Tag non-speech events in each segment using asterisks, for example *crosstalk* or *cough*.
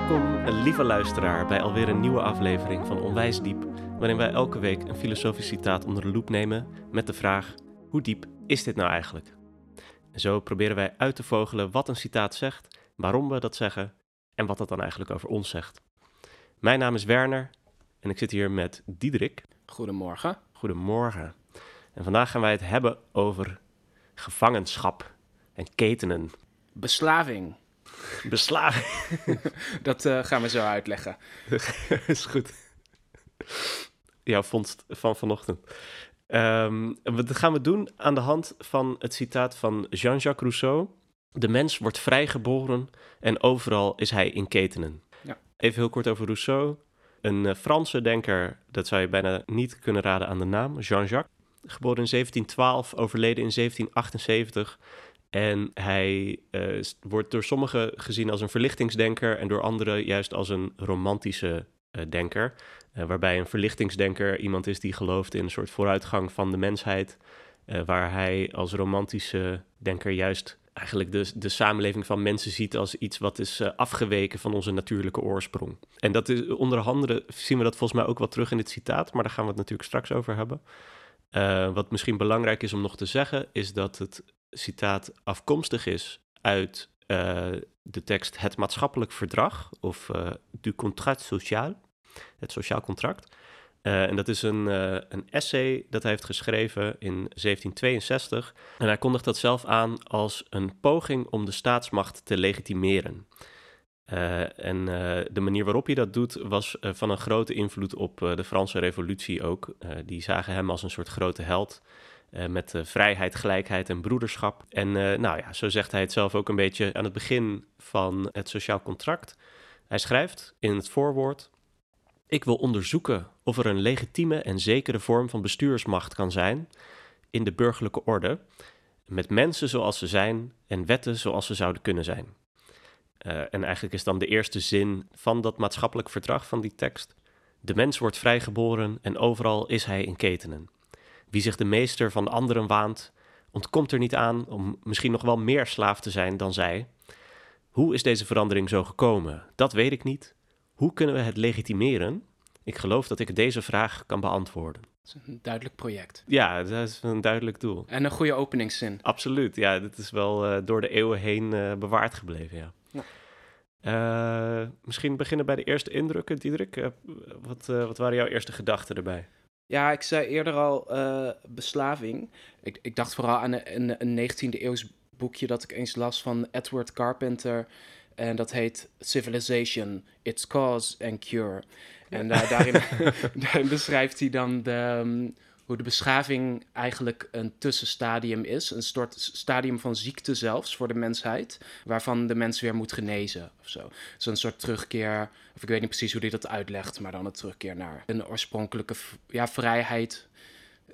Welkom, lieve luisteraar, bij alweer een nieuwe aflevering van Onwijs Diep, waarin wij elke week een filosofisch citaat onder de loep nemen met de vraag: hoe diep is dit nou eigenlijk? En zo proberen wij uit te vogelen wat een citaat zegt, waarom we dat zeggen en wat dat dan eigenlijk over ons zegt. Mijn naam is Werner en ik zit hier met Diederik. Goedemorgen. Goedemorgen. En vandaag gaan wij het hebben over gevangenschap en ketenen. Beslaving. Beslaving. *laughs* Dat eh, gaan we zo uitleggen. *laughs* is goed. Jouw vondst van vanochtend. Um, dat gaan we doen aan de hand van het citaat van Jean-Jacques Rousseau. De mens wordt vrijgeboren en overal is hij in ketenen. Ja. Even heel kort over Rousseau. Een uh, Franse denker, dat zou je bijna niet kunnen raden aan de naam, Jean-Jacques. Geboren in 1712, overleden in 1778. En hij uh, wordt door sommigen gezien als een verlichtingsdenker en door anderen juist als een romantische uh, denker. Uh, waarbij een verlichtingsdenker iemand is die gelooft in een soort vooruitgang van de mensheid. waar hij als romantische denker juist eigenlijk de, de samenleving van mensen ziet als iets wat is afgeweken van onze natuurlijke oorsprong. En dat is onder andere zien we dat volgens mij ook wel terug in dit citaat, maar daar gaan we het natuurlijk straks over hebben. wat misschien belangrijk is om nog te zeggen, is dat het citaat afkomstig is uit uh, de tekst Het maatschappelijk verdrag of uh, Du contrat social, het sociaal contract. Uh, en dat is een, een essay dat hij heeft geschreven in 1762. En hij kondigt dat zelf aan als een poging om de staatsmacht te legitimeren. en de manier waarop hij dat doet was van een grote invloed op de Franse Revolutie ook. die zagen hem als een soort grote held. Uh, met uh, vrijheid, gelijkheid en broederschap. En uh, nou ja, zo zegt hij het zelf ook een beetje aan het begin van het sociaal contract. Hij schrijft in het voorwoord: Ik wil onderzoeken of er een legitieme en zekere vorm van bestuursmacht kan zijn in de burgerlijke orde, met mensen zoals ze zijn en wetten zoals ze zouden kunnen zijn. en eigenlijk is dan de eerste zin van dat maatschappelijk verdrag van die tekst: De mens wordt vrijgeboren en overal is hij in ketenen. Wie zich de meester van anderen waant, ontkomt er niet aan om misschien nog wel meer slaaf te zijn dan zij. Hoe is deze verandering zo gekomen? Dat weet ik niet. Hoe kunnen we het legitimeren? Ik geloof dat ik deze vraag kan beantwoorden. Dat is een duidelijk project. Ja, dat is een duidelijk doel. En een goede openingszin. Absoluut, ja. Dit is wel uh, door de eeuwen heen uh, bewaard gebleven, ja. ja. Uh, misschien beginnen bij de eerste indrukken, Diederik. wat, wat waren jouw eerste gedachten erbij? Ja, ik zei eerder al uh, beslaving. Ik, ik, dacht vooral aan een, een 19e eeuws boekje dat ik eens las van Edward Carpenter. En dat heet Civilization, Its Cause and Cure. En uh, daarin, *laughs* *laughs* daarin, beschrijft hij dan de, um, hoe de beschaving eigenlijk een tussenstadium is. Een soort stadium van ziekte zelfs voor de mensheid, waarvan de mens weer moet genezen of zo. Dus een soort terugkeer, of ik weet niet precies hoe hij dat uitlegt, maar dan een terugkeer naar een oorspronkelijke ja, vrijheid.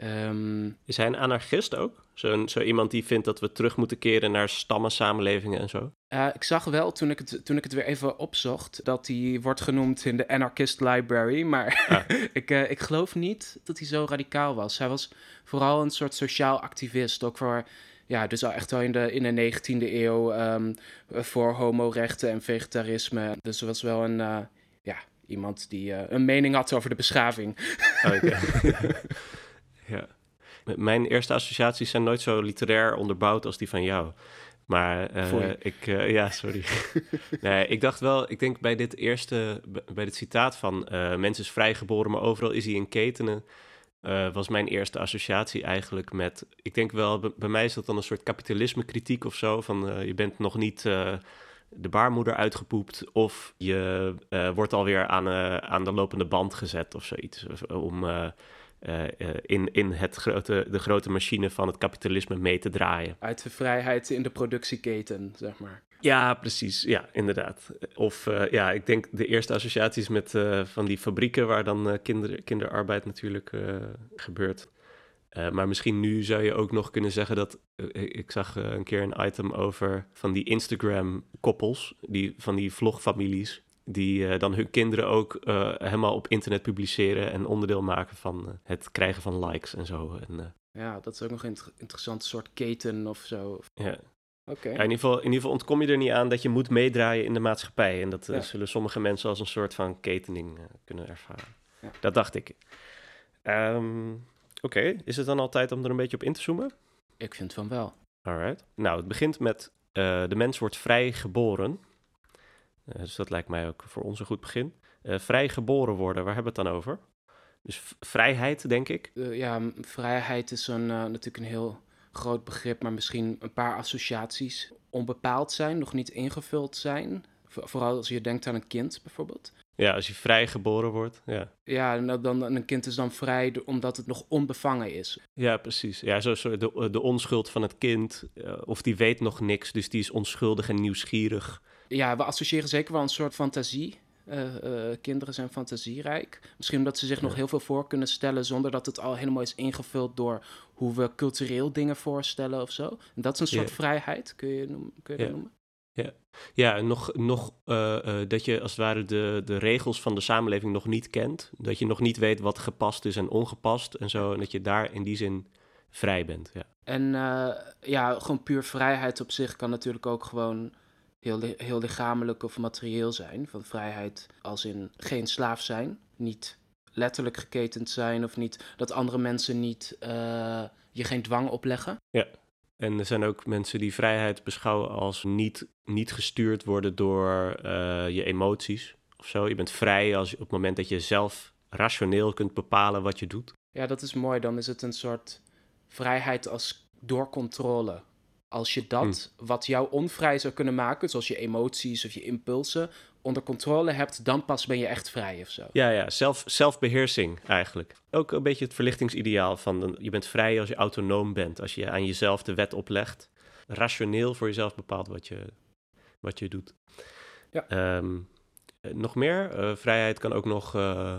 Um, is hij een anarchist ook? Zo, zo iemand die vindt dat we terug moeten keren naar stammensamenlevingen en zo? Uh, ik zag wel toen ik, het, toen ik het weer even opzocht dat hij wordt genoemd in de Anarchist Library. Maar ah. *laughs* ik, uh, ik geloof niet dat hij zo radicaal was. Hij was vooral een soort sociaal activist. Ook voor, ja, dus al echt wel in de, in de 19e eeuw um, voor homorechten en vegetarisme. Dus was wel een, uh, ja, iemand die een mening had over de beschaving. Okay. *laughs* ja. Mijn eerste associaties zijn nooit zo literair onderbouwd als die van jou. Maar uh, ik, uh, ja, sorry. *laughs* nee, ik dacht wel, ik denk bij dit eerste, bij dit citaat van uh, mens is vrijgeboren, maar overal is hij in ketenen, was mijn eerste associatie eigenlijk met, ik denk wel, bij mij is dat dan een soort kapitalisme kritiek of zo, van je bent nog niet de baarmoeder uitgepoept of je wordt alweer aan, aan de lopende band gezet of zoiets, om uh, in, in het grote, de grote machine van het kapitalisme mee te draaien. Uit de vrijheid in de productieketen, zeg maar. Ja, precies. Ja, inderdaad. Of uh, ja, ik denk de eerste associaties met uh, van die fabrieken waar dan kinder, kinderarbeid natuurlijk gebeurt. maar misschien nu zou je ook nog kunnen zeggen dat. ik zag een keer een item over van die Instagram-koppels, die, van die vlogfamilies die uh, dan hun kinderen ook uh, helemaal op internet publiceren en onderdeel maken van uh, het krijgen van likes en zo. En, ja, dat is ook nog een inter interessante soort keten of zo. Ja. Oké. Ja, in, ieder geval, in ieder geval ontkom je er niet aan dat je moet meedraaien in de maatschappij. En dat eh, Ja. zullen sommige mensen als een soort van ketening eh, kunnen ervaren. Ja. Dat dacht ik. Ehm, Oké, is het dan al tijd om er een beetje op in te zoomen? Ik vind van wel. Alright. Nou, het begint met eh, de mens wordt vrij geboren. Eh, dus dat lijkt mij ook voor ons een goed begin. Eh, vrij geboren worden, waar hebben we het dan over? Dus vrijheid, denk ik. Eh, ja, vrijheid is een, natuurlijk een heel groot begrip, maar misschien een paar associaties onbepaald zijn, nog niet ingevuld zijn. Vo- vooral als je denkt aan een kind bijvoorbeeld. Ja, als je vrij geboren wordt. Ja, Ja, nou, dan, een kind is dan vrij omdat het nog onbevangen is. ja precies. Ja, zo, zo de, de onschuld van het kind. of die weet nog niks, dus die is onschuldig en nieuwsgierig. Ja, we associëren zeker wel een soort fantasie. Eh, eh, kinderen zijn fantasierijk. Misschien omdat ze zich nog heel veel voor kunnen stellen zonder dat het al helemaal is ingevuld door hoe we cultureel dingen voorstellen of zo. En dat is een soort vrijheid, kun je, noemen, kun je dat Ja. noemen? Ja, en nog, nog eh, dat je als het ware de, de regels van de samenleving nog niet kent. Dat je nog niet weet wat gepast is en ongepast en zo. En dat je daar in die zin vrij bent. Ja, En ja, gewoon puur vrijheid op zich kan natuurlijk ook gewoon heel, heel lichamelijk of materieel zijn. Van vrijheid als in geen slaaf zijn, niet letterlijk geketend zijn of niet dat andere mensen niet eh, je geen dwang opleggen. En er zijn ook mensen die vrijheid beschouwen als niet, niet gestuurd worden door eh, je emoties of zo. Je bent vrij als, op het moment dat je zelf rationeel kunt bepalen wat je doet. Ja, dat is mooi. Dan is het een soort vrijheid als door controle. Als je dat, wat jou onvrij zou kunnen maken, zoals je emoties of je impulsen, onder controle hebt, dan pas ben je echt vrij of zo. Ja, ja, zelf, zelfbeheersing eigenlijk. Ook een beetje het verlichtingsideaal van je bent vrij als je autonoom bent. Als je aan jezelf de wet oplegt. Rationeel voor jezelf bepaalt wat je, wat je doet. Ja. Ehm, eh, nog meer? Eh, vrijheid kan ook nog... eh,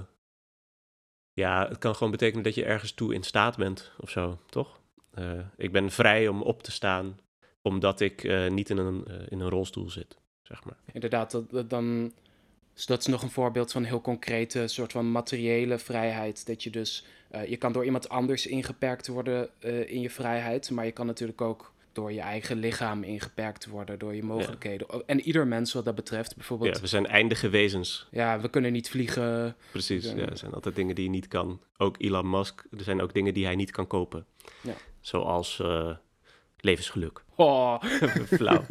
ja, het kan gewoon betekenen dat je ergens toe in staat bent of zo, toch? Eh, ik ben vrij om op te staan omdat ik eh, niet in een, eh, in een rolstoel zit, zeg maar. Inderdaad, dat, dan, dus dat is nog een voorbeeld van heel concrete soort van materiële vrijheid. Dat je dus, je kan door iemand anders ingeperkt worden in je vrijheid, maar je kan natuurlijk ook door je eigen lichaam ingeperkt worden, door je mogelijkheden. En ieder mens wat dat betreft, bijvoorbeeld, Ja, we zijn eindige wezens. ja, we kunnen niet vliegen. Precies, Ja. ja, er zijn altijd dingen die je niet kan. Ook Elon Musk, er zijn ook dingen die hij niet kan kopen. Ja. Zoals eh, levensgeluk. Oh, *laughs* Flauw.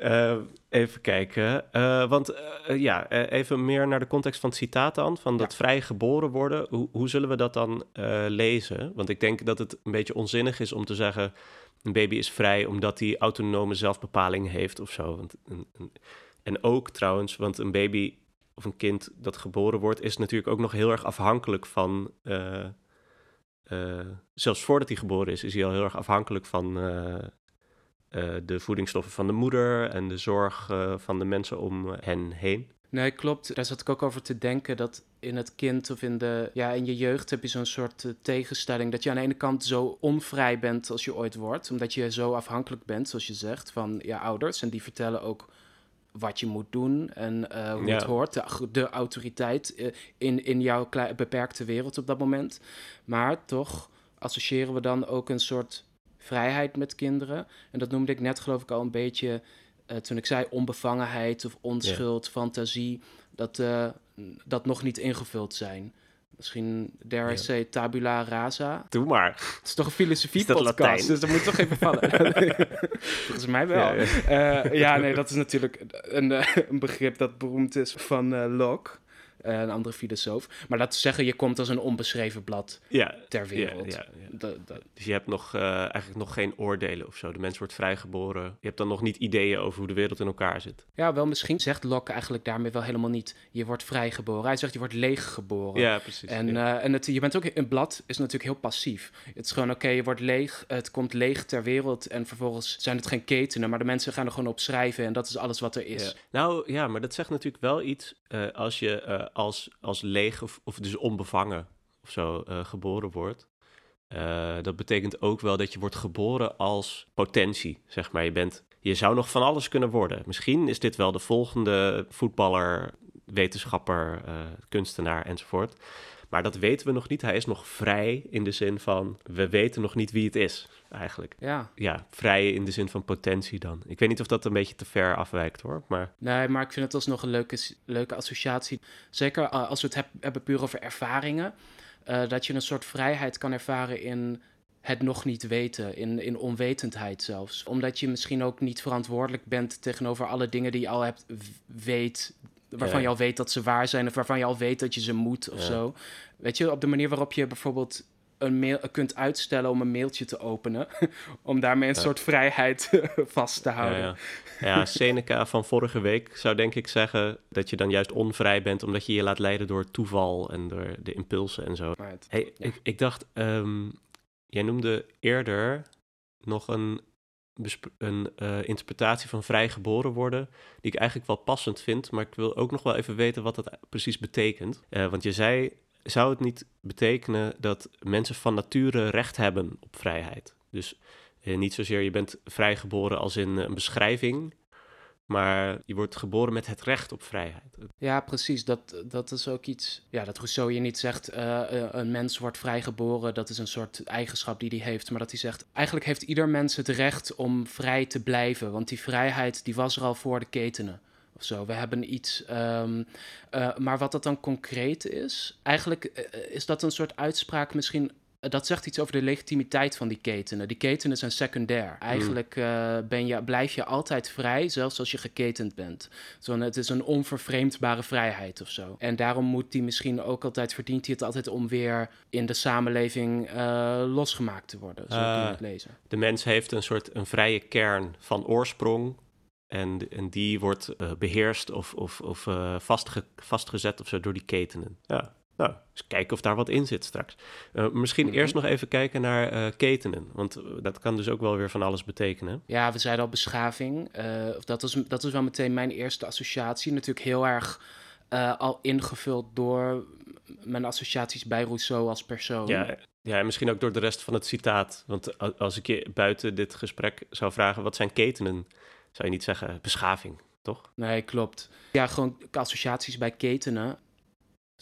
Eh, even kijken. Eh, want eh, ja, eh, even meer naar de context van het citaat dan. Van dat Ja. vrij geboren worden. Hoe, hoe zullen we dat dan eh, lezen? Want ik denk dat het een beetje onzinnig is om te zeggen... een baby is vrij omdat hij autonome zelfbepaling heeft of zo. Want, en ook trouwens, want een baby of een kind dat geboren wordt... is natuurlijk ook nog heel erg afhankelijk van... eh, eh, zelfs voordat hij geboren is, is hij al heel erg afhankelijk van... eh, de voedingsstoffen van de moeder en de zorg van de mensen om hen heen. Nee, klopt. Daar zat ik ook over te denken dat in het kind of in, de, ja, in je jeugd heb je zo'n soort eh, tegenstelling. Dat je aan de ene kant zo onvrij bent als je ooit wordt, omdat je zo afhankelijk bent, zoals je zegt, van je ouders. En die vertellen ook wat je moet doen en eh, hoe Ja. het hoort. De, de autoriteit eh, in, in jouw beperkte wereld op dat moment. Maar toch associëren we dan ook een soort vrijheid met kinderen. En dat noemde ik net geloof ik al een beetje eh, toen ik zei onbevangenheid of onschuld, fantasie. Dat, eh, dat nog niet ingevuld zijn. Misschien, dare I say, tabula rasa. Doe maar. Het is toch een filosofie Is dat podcast, Latijn? dus dat moet toch even vallen. *laughs* Volgens mij wel. Ja, Ja, ja. ja nee, dat is natuurlijk een, eh, een begrip dat beroemd is van eh, Locke, eh, een andere filosoof. Maar laten we zeggen, je komt als een onbeschreven blad Ja, ter wereld. ja, ja. Dus je hebt nog, eh, eigenlijk nog geen oordelen of zo. De mens wordt vrijgeboren. Je hebt dan nog niet ideeën over hoe de wereld in elkaar zit. ja, wel misschien zegt Locke eigenlijk daarmee wel helemaal niet, je wordt vrijgeboren. Hij zegt, je wordt leeggeboren. Ja, precies. En, eh, en het, je bent ook een blad is natuurlijk heel passief. Het is gewoon oké, je wordt leeg, het komt leeg ter wereld en vervolgens zijn het geen ketenen, maar de mensen gaan er gewoon op schrijven en dat is alles wat er is. Nou ja, maar dat zegt natuurlijk wel iets eh, als je eh, als, als leeg of, of dus onbevangen of zo eh, geboren wordt. Eh, dat betekent ook wel dat je wordt geboren als potentie, zeg maar. Je, bent, je zou nog van alles kunnen worden. Misschien is dit wel de volgende voetballer, wetenschapper, eh, kunstenaar enzovoort. Maar dat weten we nog niet. Hij is nog vrij in de zin van, we weten nog niet wie het is, eigenlijk. Ja. Ja, vrij in de zin van potentie dan. Ik weet niet of dat een beetje te ver afwijkt hoor, maar... Nee, maar ik vind het alsnog een leuke, leuke associatie. Zeker uh, als we het heb, hebben puur over ervaringen. Uh, dat je een soort vrijheid kan ervaren in het nog niet weten, in, in onwetendheid zelfs. Omdat je misschien ook niet verantwoordelijk bent tegenover alle dingen die je al hebt weet, waarvan ja. je al weet dat ze waar zijn of waarvan je al weet dat je ze moet of ja. zo. Weet je, op de manier waarop je bijvoorbeeld een mail kunt uitstellen om een mailtje te openen, *laughs* om daarmee een ja. soort vrijheid *laughs* vast te houden. Ja, ja. *laughs* Seneca van vorige week zou denk ik zeggen dat je dan juist onvrij bent omdat je je laat leiden door toeval en door de impulsen en zo. Right. Hey, ik, ik dacht, um, jij noemde eerder nog een, een uh, interpretatie van vrijgeboren worden, die ik eigenlijk wel passend vind, maar ik wil ook nog wel even weten wat dat precies betekent. Uh, want je zei, zou het niet betekenen dat mensen van nature recht hebben op vrijheid? Dus uh, niet zozeer je bent vrijgeboren als in een beschrijving, maar je wordt geboren met het recht op vrijheid. Ja, precies. Dat, dat is ook iets. Ja, dat Rousseau je niet zegt. Uh, een mens wordt vrijgeboren. Dat is een soort eigenschap die hij heeft. Maar dat hij zegt. Eigenlijk heeft ieder mens het recht om vrij te blijven. Want die vrijheid die was er al voor de ketenen. Of zo. We hebben iets. Um, uh, maar wat dat dan concreet is. Eigenlijk is dat een soort uitspraak misschien dat zegt iets over de legitimiteit van die ketenen. Die ketenen zijn secundair. Eigenlijk uh, ben je, blijf je altijd vrij, zelfs als je geketend bent. Zo, het is een onvervreemdbare vrijheid of zo. En daarom moet die misschien ook altijd, verdient hij het altijd om weer in de samenleving uh, losgemaakt te worden. Zo uh, kun je het lezen. De mens heeft een soort een vrije kern van oorsprong. En, en die wordt beheerst of, of, of vastge, vastgezet of zo door die ketenen. Ja. Nou, eens kijken of daar wat in zit straks. Uh, misschien mm -hmm. eerst nog even kijken naar uh, ketenen. Want dat kan dus ook wel weer van alles betekenen. Ja, we zeiden al beschaving. Uh, dat, was, dat was wel meteen mijn eerste associatie. Natuurlijk heel erg al ingevuld door mijn associaties bij Rousseau als persoon. Ja, ja, en misschien ook door de rest van het citaat. Want als ik je buiten dit gesprek zou vragen... wat zijn ketenen? Zou je niet zeggen beschaving, toch? Nee, klopt. Ja, gewoon associaties bij ketenen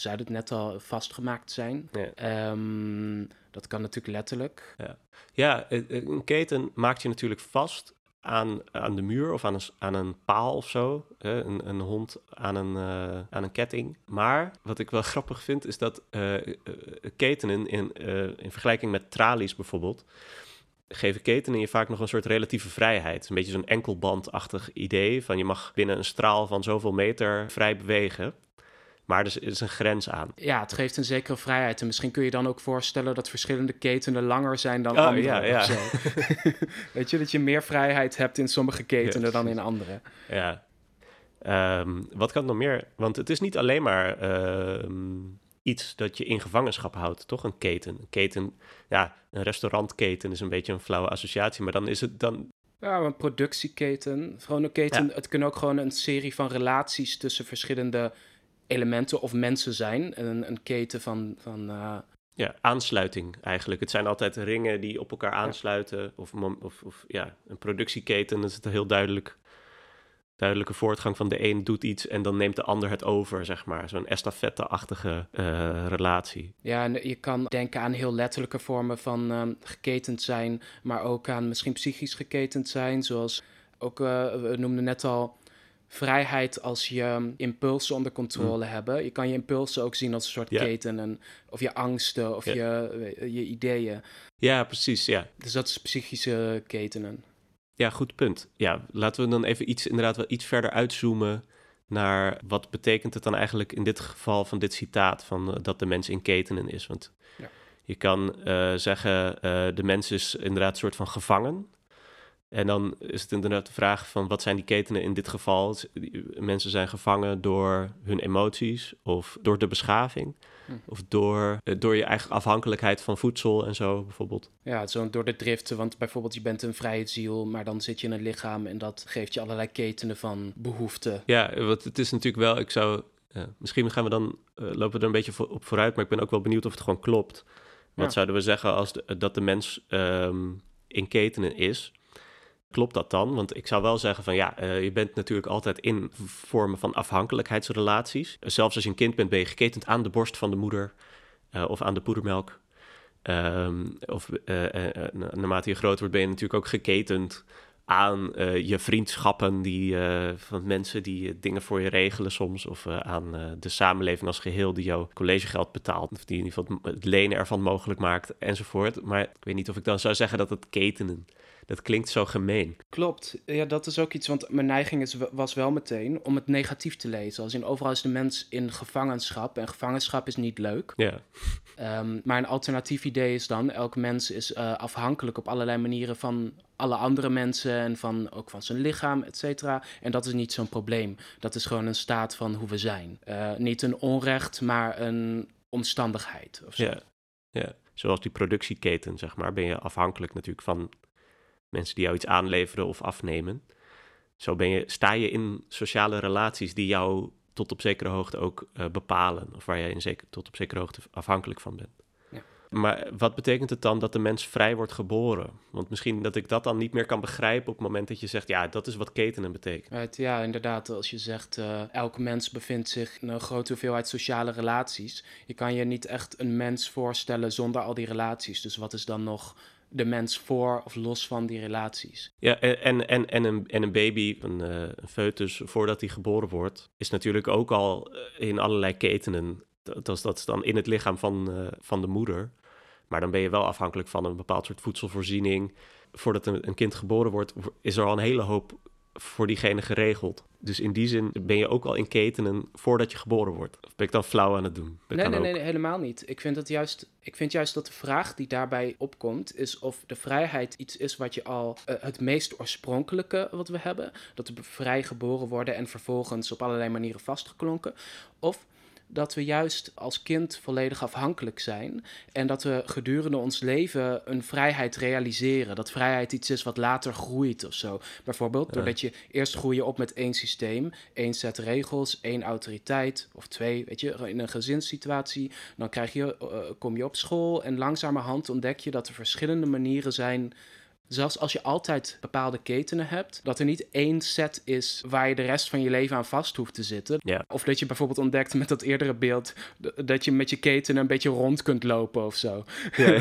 zeiden het net al, vastgemaakt zijn. Ja. Um, dat kan natuurlijk letterlijk. Ja. ja, een keten maakt je natuurlijk vast aan, aan de muur of aan een, aan een paal of zo. Hè? Een, een hond aan een, uh, aan een ketting. Maar wat ik wel *laughs* grappig vind, is dat uh, uh, ketenen in, in vergelijking met tralies bijvoorbeeld geven ketenen je vaak nog een soort relatieve vrijheid. Een beetje zo'n enkelbandachtig idee van je mag binnen een straal van zoveel meter vrij bewegen. Maar er is een grens aan. Ja, het geeft een zekere vrijheid. En misschien kun je dan ook voorstellen dat verschillende ketenen langer zijn dan oh, andere. Ja, ja. *laughs* Weet je, dat je meer vrijheid hebt in sommige ketenen dan in andere. Ja. Um, wat kan nog meer? Want het is niet alleen maar um, iets dat je in gevangenschap houdt, toch? Een keten. Een keten, ja, een restaurantketen is een beetje een flauwe associatie. Maar dan is het dan ja, een productieketen. Gewoon een keten. Ja. Het kan ook gewoon een serie van relaties tussen verschillende elementen of mensen zijn. Een, een keten van. van uh... Ja, aansluiting eigenlijk. Het zijn altijd ringen die op elkaar aansluiten. Ja. Of, of, of ja, een productieketen. Dat is het heel duidelijk. Duidelijke voortgang van de een doet iets en dan neemt de ander het over, zeg maar. Zo'n estafette-achtige uh, relatie. Ja, en je kan denken aan heel letterlijke vormen van um, geketend zijn, maar ook aan misschien psychisch geketend zijn. Zoals ook, uh, we noemden net al, vrijheid als je impulsen onder controle mm. hebben. Je kan je impulsen ook zien als een soort yeah. keten. En, of je angsten of yeah. je, je ideeën. Ja, precies, ja. Dus dat is psychische ketenen. Ja, goed punt. Ja, laten we dan even iets, inderdaad wel iets verder uitzoomen naar wat betekent het dan eigenlijk in dit geval van dit citaat van uh, dat de mens in ketenen is. Want ja. je kan uh, zeggen, uh, de mens is inderdaad een soort van gevangen. En dan is het inderdaad de vraag van wat zijn die ketenen in dit geval? Mensen zijn gevangen door hun emoties of door de beschaving. Hm. Of door, door je eigen afhankelijkheid van voedsel en zo bijvoorbeeld. Ja, zo door de driften. Want bijvoorbeeld je bent een vrije ziel, maar dan zit je in een lichaam en dat geeft je allerlei ketenen van behoeften. Ja, want het is natuurlijk wel, ik zou, ja, misschien gaan we dan, uh, lopen we er een beetje voor, op vooruit, maar ik ben ook wel benieuwd of het gewoon klopt. Wat ja. zouden we zeggen als de, dat de mens um, in ketenen is? Klopt dat dan? Want ik zou wel zeggen van ja, uh, je bent natuurlijk altijd in vormen van afhankelijkheidsrelaties. Zelfs als je een kind bent, ben je geketend aan de borst van de moeder. of aan de poedermelk. Ehm, of naarmate je groter wordt, ben je natuurlijk ook geketend aan je vriendschappen die, van mensen die dingen voor je regelen soms. Of aan de samenleving als geheel die jouw collegegeld betaalt. Of die in ieder geval het lenen ervan mogelijk maakt enzovoort. Maar ik weet niet of ik dan zou zeggen dat het ketenen dat klinkt zo gemeen. Klopt. Ja, dat is ook iets. Want mijn neiging is, was wel meteen om het negatief te lezen. Als in overal is de mens in gevangenschap. En gevangenschap is niet leuk. Ja. Um, maar een alternatief idee is dan: elk mens is uh, afhankelijk op allerlei manieren van alle andere mensen en van, ook van zijn lichaam, et cetera. En dat is niet zo'n probleem. Dat is gewoon een staat van hoe we zijn. Uh, niet een onrecht, maar een omstandigheid. Of zo. Ja. ja, zoals die productieketen, zeg maar, ben je afhankelijk natuurlijk van mensen die jou iets aanleveren of afnemen. Zo ben je, sta je in sociale relaties die jou tot op zekere hoogte ook uh, bepalen. Of waar jij in zeker, tot op zekere hoogte afhankelijk van bent. Ja. Maar wat betekent het dan dat de mens vrij wordt geboren? Want misschien dat ik dat dan niet meer kan begrijpen op het moment dat je zegt, ja, dat is wat ketenen betekent. ja, inderdaad. Als je zegt, uh, elke mens bevindt zich in een grote hoeveelheid sociale relaties. Je kan je niet echt een mens voorstellen zonder al die relaties. Dus wat is dan nog de mens voor of los van die relaties. Ja, en, en, en, een, en een baby, een, uh, een foetus, voordat hij geboren wordt, is natuurlijk ook al eh, in allerlei ketenen. Dat is, dat dan in het lichaam van, uh, van de moeder. Maar dan ben je wel afhankelijk van een bepaald soort voedselvoorziening. Voordat een, een kind geboren wordt, is er al een hele hoop voor diegene geregeld. Dus in die zin ben je ook al in ketenen voordat je geboren wordt. Of ben ik dan flauw aan het doen? nee, nee, nee, helemaal niet. Ik vind, dat juist, ik vind juist dat de vraag die daarbij opkomt... is of de vrijheid iets is wat je al uh, het meest oorspronkelijke wat we hebben... dat we vrij geboren worden en vervolgens op allerlei manieren vastgeklonken... of dat we juist als kind volledig afhankelijk zijn en dat we gedurende ons leven een vrijheid realiseren. Dat vrijheid iets is wat later groeit of zo. Bijvoorbeeld doordat je eerst groeien op met één systeem, één set regels, één autoriteit of twee, weet je, in een gezinssituatie. Dan krijg je, uh, kom je op school en langzamerhand ontdek je dat er verschillende manieren zijn Zelfs als je altijd bepaalde ketenen hebt, dat er niet één set is waar je de rest van je leven aan vast hoeft te zitten. Of dat je bijvoorbeeld ontdekt met dat eerdere beeld dat je met je ketenen een beetje rond kunt lopen of zo. Ja,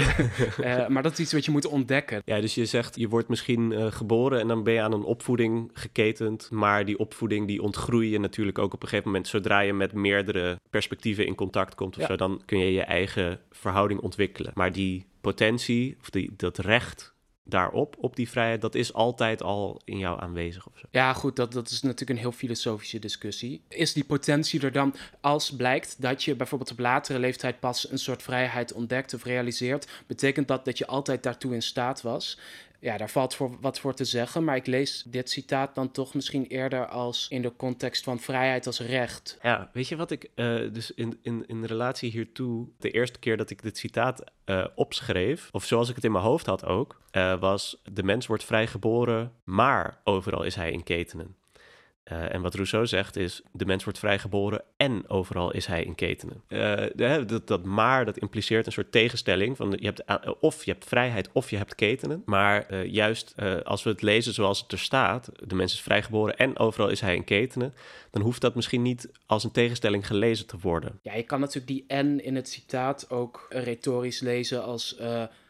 uh, *laughs* maar dat is iets wat je moet ontdekken. Ja, dus je zegt je wordt misschien uh, geboren en dan ben je aan een opvoeding geketend. Maar die opvoeding die ontgroei je natuurlijk ook op een gegeven moment. Zodra je met meerdere perspectieven in contact komt of zo, dan kun je je eigen verhouding ontwikkelen. Maar die potentie of die, dat recht daarop, op die vrijheid, dat is altijd al in jou aanwezig of zo. Ja, goed, dat, dat is natuurlijk een heel filosofische discussie. Is die potentie er dan, als blijkt dat je bijvoorbeeld op latere leeftijd pas een soort vrijheid ontdekt of realiseert, betekent dat dat je altijd daartoe in staat was? Ja, daar valt voor, wat voor te zeggen, maar ik lees dit citaat dan toch misschien eerder als in de context van vrijheid als recht. Ja, weet je wat ik uh, dus in, in, in relatie hiertoe, de eerste keer dat ik dit citaat uh, opschreef, of zoals ik het in mijn hoofd had ook, uh, was de mens wordt vrij geboren, maar overal is hij in ketenen. Uh, en wat Rousseau zegt is, de mens wordt vrijgeboren en overal is hij in ketenen. Uh, dat, dat, maar, dat impliceert een soort tegenstelling van je hebt uh, of je hebt vrijheid of je hebt ketenen. Maar juist als we het lezen zoals het er staat, de mens is vrijgeboren en overal is hij in ketenen, dan hoeft dat misschien niet als een tegenstelling gelezen te worden. Ja, je kan natuurlijk die en in het citaat ook retorisch lezen als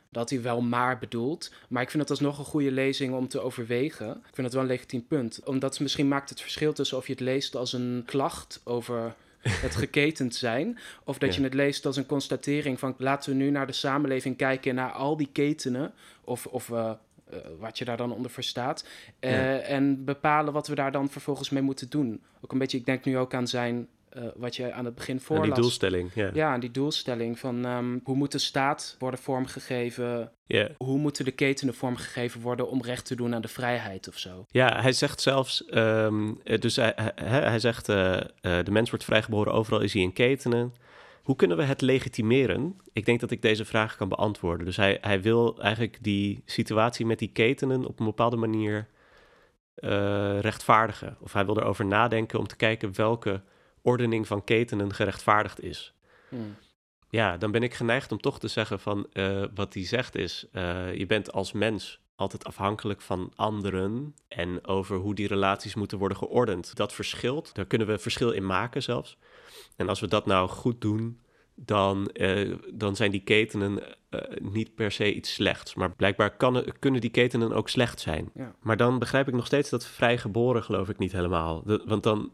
dat hij wel maar bedoelt. Maar ik vind het alsnog een goede lezing om te overwegen. Ik vind het wel een legitiem punt. Omdat misschien maakt het verschil tussen of je het leest als een klacht over het *laughs* geketend zijn. Of dat je het leest als een constatering van laten we nu naar de samenleving kijken, naar al die ketenen. Of, of uh, uh, wat je daar dan onder verstaat. Uh, En bepalen wat we daar dan vervolgens mee moeten doen. Ook een beetje, ik denk nu ook aan zijn uh, wat je aan het begin voorlas. En die doelstelling, ja. Ja, aan die doelstelling van um, hoe moet de staat worden vormgegeven? Yeah. Hoe moeten de ketenen vormgegeven worden om recht te doen aan de vrijheid of zo? Ja, hij zegt zelfs, um, dus hij, hij, hij zegt, uh, uh, de mens wordt vrijgeboren, overal is hij in ketenen. Hoe kunnen we het legitimeren? Ik denk dat ik deze vraag kan beantwoorden. Dus hij, hij wil eigenlijk die situatie met die ketenen op een bepaalde manier rechtvaardigen. Of hij wil erover nadenken om te kijken welke ordening van ketenen gerechtvaardigd is. Hmm. Ja, dan ben ik geneigd om toch te zeggen van uh, wat hij zegt is, uh, je bent als mens altijd afhankelijk van anderen en over hoe die relaties moeten worden geordend. Dat verschilt, daar kunnen we verschil in maken zelfs. En als we dat nou goed doen, dan, eh, dan zijn die ketenen eh, niet per se iets slechts. Maar blijkbaar kan, kunnen die ketenen ook slecht zijn. Ja. Maar dan begrijp ik nog steeds dat vrijgeboren geloof ik niet helemaal. De- want dan,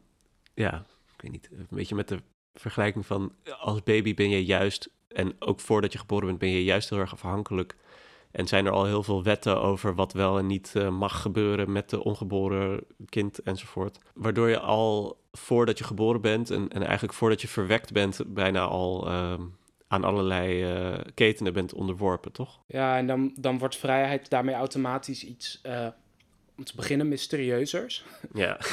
ja, weet niet, een beetje met de vergelijking van als baby ben je juist, en ook voordat je geboren bent, ben je juist heel erg afhankelijk. En zijn er al heel veel wetten over wat wel en niet eh, mag gebeuren met de ongeboren kind enzovoort. Waardoor je al voordat je geboren bent en, en eigenlijk voordat je verwekt bent, bijna al ehm, aan allerlei eh, ketenen bent onderworpen, toch? Ja, en dan, dan wordt vrijheid daarmee automatisch iets, eh, om te beginnen, mysterieuzers. Ja. *laughs*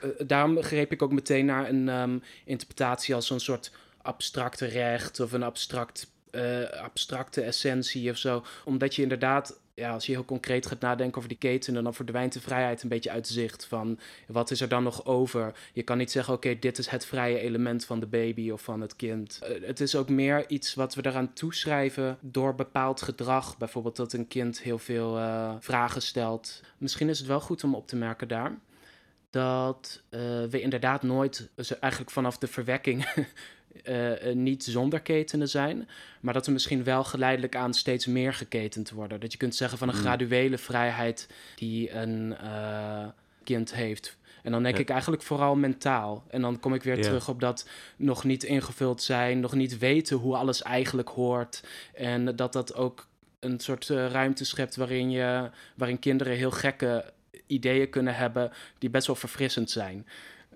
Eh, daarom greep ik ook meteen naar een ehm, interpretatie als zo'n soort abstracte recht of een abstract, eh, abstracte essentie of zo. Omdat je inderdaad, ja, als je heel concreet gaat nadenken over die ketenen, dan verdwijnt de vrijheid een beetje uit zicht van wat is er dan nog over. Je kan niet zeggen, oké, dit is het vrije element van de baby of van het kind. Eh, het is ook meer iets wat we eraan toeschrijven door bepaald gedrag. Bijvoorbeeld dat een kind heel veel eh, vragen stelt. Misschien is het wel goed om op te merken daar dat eh, we inderdaad nooit, dus eigenlijk vanaf de verwekking, *laughs* eh, eh, niet zonder ketenen zijn. Maar dat we misschien wel geleidelijk aan steeds meer geketend worden. Dat je kunt zeggen van een Mm. graduele vrijheid die een eh, kind heeft. En dan denk Ja. ik eigenlijk vooral mentaal. En dan kom ik weer Ja. terug op dat nog niet ingevuld zijn, nog niet weten hoe alles eigenlijk hoort. En dat dat ook een soort eh, ruimte schept waarin, je, waarin kinderen heel gekke ideeën kunnen hebben die best wel verfrissend zijn.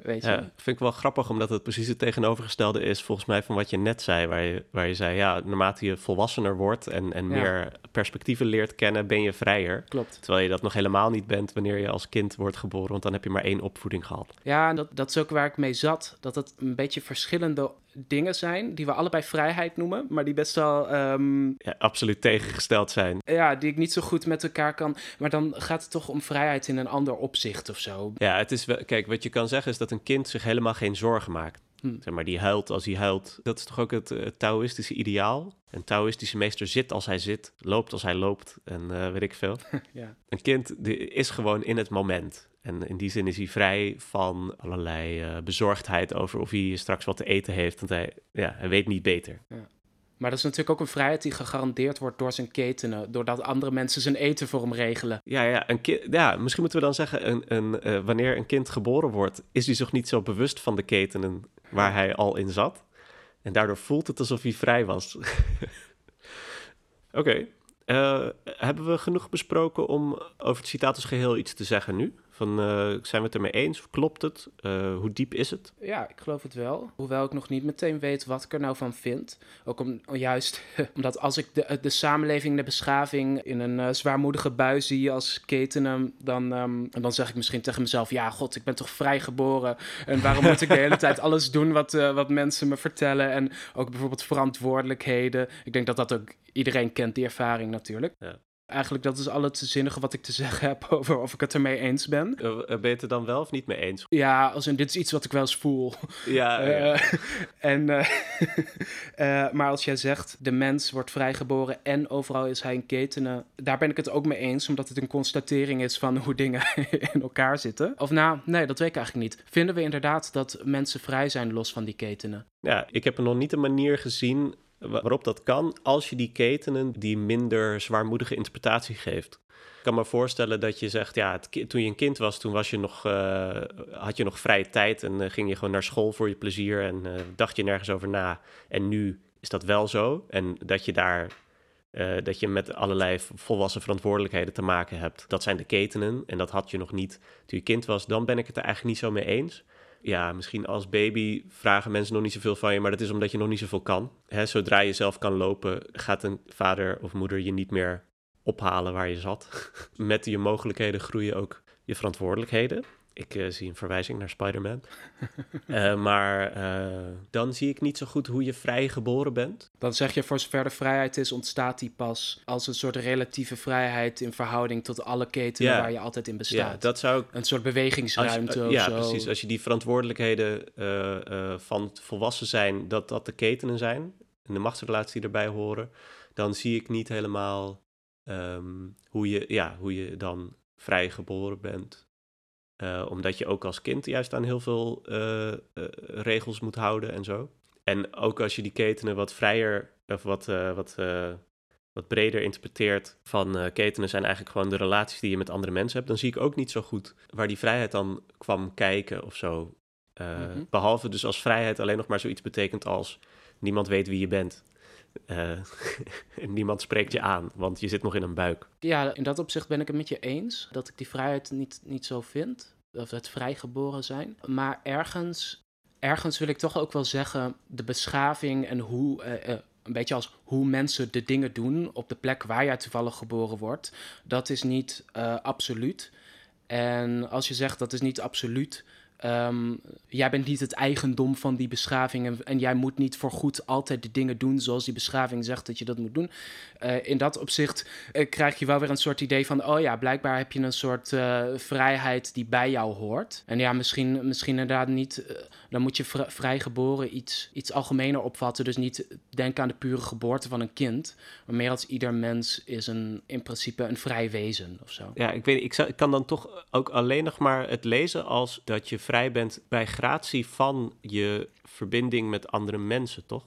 Weet je? Ja, vind ik wel grappig, omdat het precies het tegenovergestelde is, volgens mij, van wat je net zei. Waar je, waar je zei, ja, naarmate je volwassener wordt en, en Ja. meer perspectieven leert kennen, ben je vrijer. Klopt. Terwijl je dat nog helemaal niet bent wanneer je als kind wordt geboren, want dan heb je maar één opvoeding gehad. Ja, en dat, dat is ook waar ik mee zat. Dat het een beetje verschillende dingen zijn die we allebei vrijheid noemen, maar die best wel, ehm, Ja, absoluut tegengesteld zijn. ja, die ik niet zo goed met elkaar kan. Maar dan gaat het toch om vrijheid in een ander opzicht of zo. Ja, het is wel, kijk, wat je kan zeggen is dat een kind zich helemaal geen zorgen maakt. Hm. Zeg maar, die huilt als hij huilt. Dat is toch ook het, eh, Taoïstische ideaal? Een Taoïstische meester zit als hij zit, loopt als hij loopt en eh, weet ik veel. *laughs* Ja. Een kind die is gewoon in het moment. En in die zin is hij vrij van allerlei eh, bezorgdheid over of hij straks wat te eten heeft. Want hij, ja, hij weet niet beter. Maar dat is natuurlijk ook een vrijheid die gegarandeerd wordt door zijn ketenen, doordat andere mensen zijn eten voor hem regelen. Ja, ja, een ja misschien moeten we dan zeggen, een, een, wanneer een kind geboren wordt, is hij zich niet zo bewust van de ketenen waar hij al in zat. En daardoor voelt het alsof hij vrij was. *laughs* Oké, eh, hebben we genoeg besproken om over het citaat als geheel iets te zeggen nu? Van, eh, zijn we het ermee eens? Klopt het? Eh, hoe diep is het? Ja, ik geloof het wel. Hoewel ik nog niet meteen weet wat ik er nou van vind. Ook om, juist *laughs* omdat als ik de, de samenleving, de beschaving in een eh, zwaarmoedige bui zie als ketenen, dan, ehm, dan zeg ik misschien tegen mezelf: Ja, god, ik ben toch vrijgeboren. En waarom moet ik de hele tijd alles doen wat, wat mensen me vertellen? En ook bijvoorbeeld verantwoordelijkheden. Ik denk dat dat ook iedereen kent, die ervaring natuurlijk. Ja. Eigenlijk, dat is al het zinnige wat ik te zeggen heb *laughs* over of ik het ermee eens ben. Eh, ben je het er dan wel of niet mee eens? Ja, als in dit is iets wat ik wel eens voel. Ja, *laughs* ja. Eh, *laughs* en, eh, eh, maar als jij zegt, de mens wordt vrijgeboren en overal is hij in ketenen, daar ben ik het ook mee eens, omdat het een constatering is van hoe dingen in elkaar zitten. Of nou, nee, dat weet ik eigenlijk niet. Vinden we inderdaad dat mensen vrij zijn los van die ketenen? Ja, ik heb er nog niet een manier gezien waarop dat kan als je die ketenen die minder zwaarmoedige interpretatie geeft. Ik kan me voorstellen dat je zegt, ja, toen je een kind was, toen was je nog, eh, had je nog vrije tijd en eh, ging je gewoon naar school voor je plezier en eh, dacht je nergens over na. En nu is dat wel zo. En dat je daar, dat je met allerlei volwassen verantwoordelijkheden te maken hebt. Dat zijn de ketenen en dat had je nog niet toen je kind was. Dan ben ik het er eigenlijk niet zo mee eens ja, misschien als baby vragen mensen nog niet zoveel van je, maar dat is omdat je nog niet zoveel kan. Hè, zodra je zelf kan lopen, gaat een vader of moeder je niet meer ophalen waar je zat. *laughs* Met je mogelijkheden groeien ook je verantwoordelijkheden. Ik eh, zie een verwijzing naar Spider-Man. *laughs* Eh, maar eh, dan zie ik niet zo goed hoe je vrij geboren bent. Dan zeg je, voor zover de vrijheid is, ontstaat die pas als een soort relatieve vrijheid in verhouding tot alle ketenen Ja. waar je altijd in Ja, bestaat. dat zou ik Een soort je- bewegingsruimte of ja, zo. precies. Als je die verantwoordelijkheden van het volwassen zijn, dat dat de ketenen zijn en de machtsrelaties die erbij horen, dan zie ik niet helemaal ehm, hoe, je, ja, hoe je dan vrij geboren bent. Eh, omdat je ook als kind juist aan heel veel eh, eh, regels moet houden en zo. En ook als je die ketenen wat vrijer of wat, wat, wat breder interpreteert van ketenen zijn eigenlijk gewoon de relaties die je met andere mensen hebt, dan zie ik ook niet zo goed waar die vrijheid dan kwam kijken of zo. Mm-hmm. Behalve dus als vrijheid alleen nog maar zoiets betekent als niemand weet wie je bent. *laughs* niemand spreekt je aan, want je zit nog in een buik. Ja, in dat opzicht ben ik het met je eens dat ik die vrijheid niet, niet zo vind. Of het vrijgeboren zijn. Maar ergens ergens wil ik toch ook wel zeggen, de beschaving en hoe, uh, uh, een beetje als hoe mensen de dingen doen op de plek waar jij toevallig geboren wordt, dat is niet absoluut. En als je zegt dat is niet absoluut, Um, jij bent niet het eigendom van die beschaving en, jij moet niet voor goed altijd de dingen doen zoals die beschaving zegt dat je dat moet doen. Uh, in dat opzicht uh, krijg je wel weer een soort idee van, oh ja, blijkbaar heb je een soort uh, vrijheid die bij jou hoort. En ja, misschien, misschien inderdaad niet, dan moet je vr vrijgeboren iets, iets algemener opvatten. Dus niet denken aan de pure geboorte van een kind, maar meer als ieder mens is een, in principe een vrij wezen of zo. Ja, ik weet ik kan dan toch ook alleen nog maar het lezen als dat je vrij bent bij gratie van je verbinding met andere mensen, toch?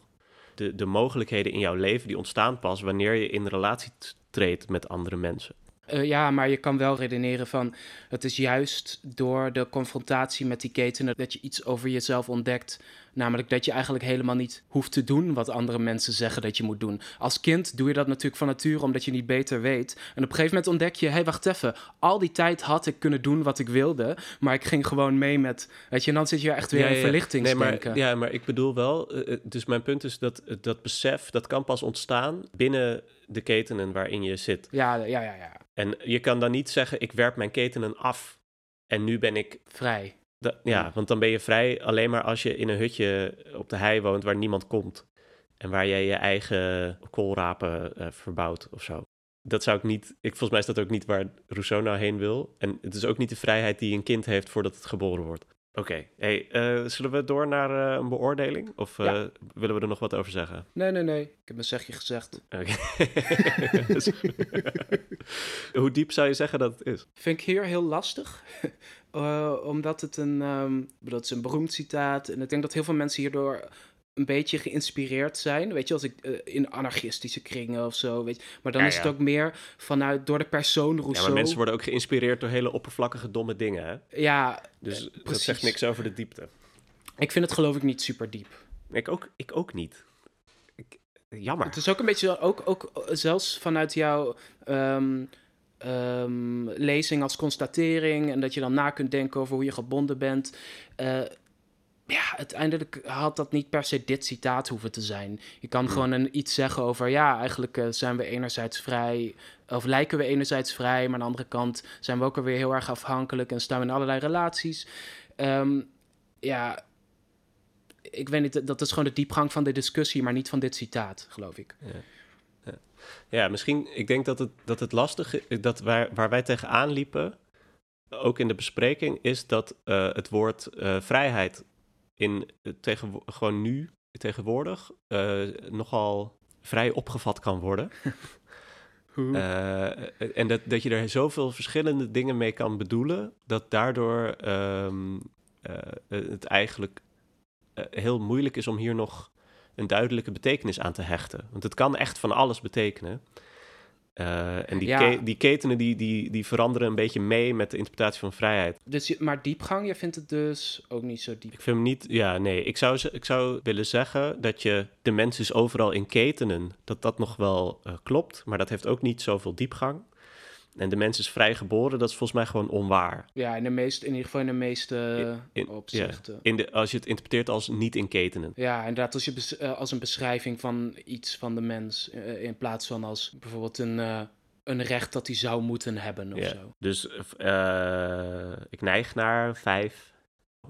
De, de mogelijkheden in jouw leven die ontstaan pas wanneer je in relatie treedt met andere mensen. Uh, ja, maar je kan wel redeneren van het is juist door de confrontatie met die ketenen dat je iets over jezelf ontdekt Namelijk dat je eigenlijk helemaal niet hoeft te doen wat andere mensen zeggen dat je moet doen. Als kind doe je dat natuurlijk van nature omdat je niet beter weet. En op een gegeven moment ontdek je, hé hey, wacht even, al die tijd had ik kunnen doen wat ik wilde, maar ik ging gewoon mee met, weet je, en dan zit je echt weer ja, in verlichting. Nee, maar, ja, maar ik bedoel wel, eh, eh, dus mijn punt is dat dat besef, dat kan pas ontstaan binnen de ketenen waarin je zit. Ja, ja, ja, ja. En je kan dan niet zeggen, ik werp mijn ketenen af en nu ben ik vrij ja, want dan ben je vrij alleen maar als je in een hutje op de hei woont waar niemand komt. En waar jij je eigen koolrapen uh, verbouwt of zo. Dat zou ik niet. Ik, volgens mij is dat ook niet waar Rousseau nou heen wil. En het is ook niet de vrijheid die een kind heeft voordat het geboren wordt. Oké, hey, uh, zullen we door naar uh, een beoordeling? Of uh, ja. willen we er nog wat over zeggen? Nee, nee, nee. Ik heb een zegje gezegd. Okay. *laughs* Hoe diep zou je zeggen dat het is? Vind ik hier heel lastig. *laughs* omdat het een, um, dat is een beroemd citaat. En ik denk dat heel veel mensen hierdoor een beetje geïnspireerd zijn. Weet je, als ik uh, in anarchistische kringen of zo. Weet je. Maar dan ja, is het ook meer vanuit door de persoon Rousseau. Ja, maar mensen worden ook geïnspireerd door hele oppervlakkige, domme dingen. Hè? Ja, dus uh, dat zegt niks over de diepte. Ik vind het geloof ik niet super diep. Ik ook, ik ook niet. Ik, jammer. Het is ook een beetje, ook, ook zelfs vanuit jouw um, um, lezing als constatering. En dat je dan na kunt denken over hoe je gebonden bent. Uh, ja, uiteindelijk had dat niet per se dit citaat hoeven te zijn. Je kan gewoon een, iets zeggen over, ja, eigenlijk uh, zijn we enerzijds vrij, of lijken we enerzijds vrij, maar aan de andere kant zijn we ook alweer heel erg afhankelijk en staan we in allerlei relaties. Um, ja, ik weet niet, dat is gewoon de diepgang van de discussie, maar niet van dit citaat, geloof ik. Ja. Ja, ja misschien, ik denk dat het, dat het lastig is, dat waar, waar wij tegenaan liepen, ook in de bespreking, is dat uh, het woord uh, vrijheid in tegen, gewoon nu, tegenwoordig, uh, nogal vrij opgevat kan worden. *laughs* uh, en dat, dat je er zoveel verschillende dingen mee kan bedoelen, dat daardoor um, uh, het eigenlijk heel moeilijk is om hier nog een duidelijke betekenis aan te hechten. Want het kan echt van alles betekenen. Uh, en die, ja. ke die ketenen die, die, die veranderen een beetje mee met de interpretatie van vrijheid. Dus, maar diepgang, je vindt het dus ook niet zo diep? Ik vind hem niet, ja, nee. Ik zou, ik zou willen zeggen dat je de mens is overal in ketenen, dat dat nog wel uh, klopt, maar dat heeft ook niet zoveel diepgang. En de mens is vrij geboren, dat is volgens mij gewoon onwaar. Ja, in, de meeste, in ieder geval in de meeste in, in, opzichten. Ja, in de, als je het interpreteert als niet in ketenen. Ja, inderdaad, als, je uh, als een beschrijving van iets van de mens, uh, in plaats van als bijvoorbeeld een, uh, een recht dat hij zou moeten hebben of ja, zo. Dus ik neig naar vijf,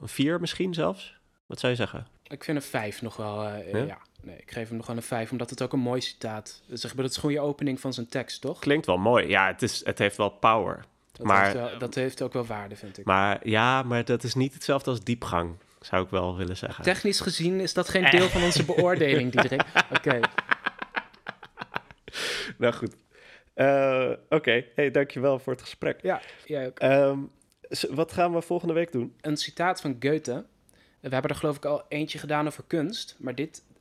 vier misschien zelfs. Wat zou je zeggen? Ik vind een vijf nog wel, ja? ja? Nee, ik geef hem nog wel een 5, omdat het ook een mooi citaat is. Zeg maar, dat is gewoon je opening van zijn tekst, toch? Klinkt wel mooi. Ja, het, is, het heeft wel power. Dat, maar, heeft wel, dat heeft ook wel waarde, vind ik. Maar ja, maar dat is niet hetzelfde als diepgang, zou ik wel willen zeggen. Technisch gezien is dat geen deel van onze beoordeling, *laughs* Diederik. Oké. Okay. *laughs* nou goed. Uh, Oké, okay. hey, dankjewel voor het gesprek. Ja, jij ook. Um, wat gaan we volgende week doen? Een citaat van Goethe. We hebben er geloof ik al eentje gedaan over kunst. Maar dit, eh,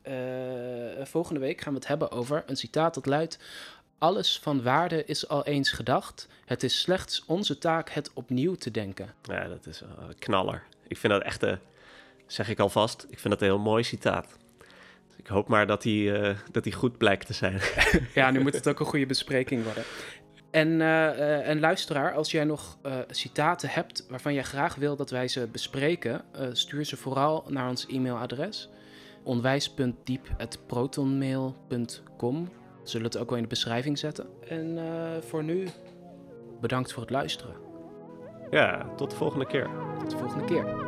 volgende week gaan we het hebben over een citaat dat luidt... Alles van waarde is al eens gedacht. Het is slechts onze taak het opnieuw te denken. Ja, dat is een knaller. Ik vind dat echt, een, zeg ik alvast, ik vind dat een heel mooi citaat. Dus ik hoop maar dat hij, eh, dat hij goed blijkt te zijn. *laughs* ja, nu moet het ook een goede bespreking worden. En, uh, en luisteraar, als jij nog citaten hebt waarvan jij graag wil dat wij ze bespreken, stuur ze vooral naar ons e-mailadres onwijs.diep.protonmail.com. We zullen het ook wel in de beschrijving zetten. En voor nu, bedankt voor het luisteren. Ja, tot de volgende keer. Tot de volgende keer.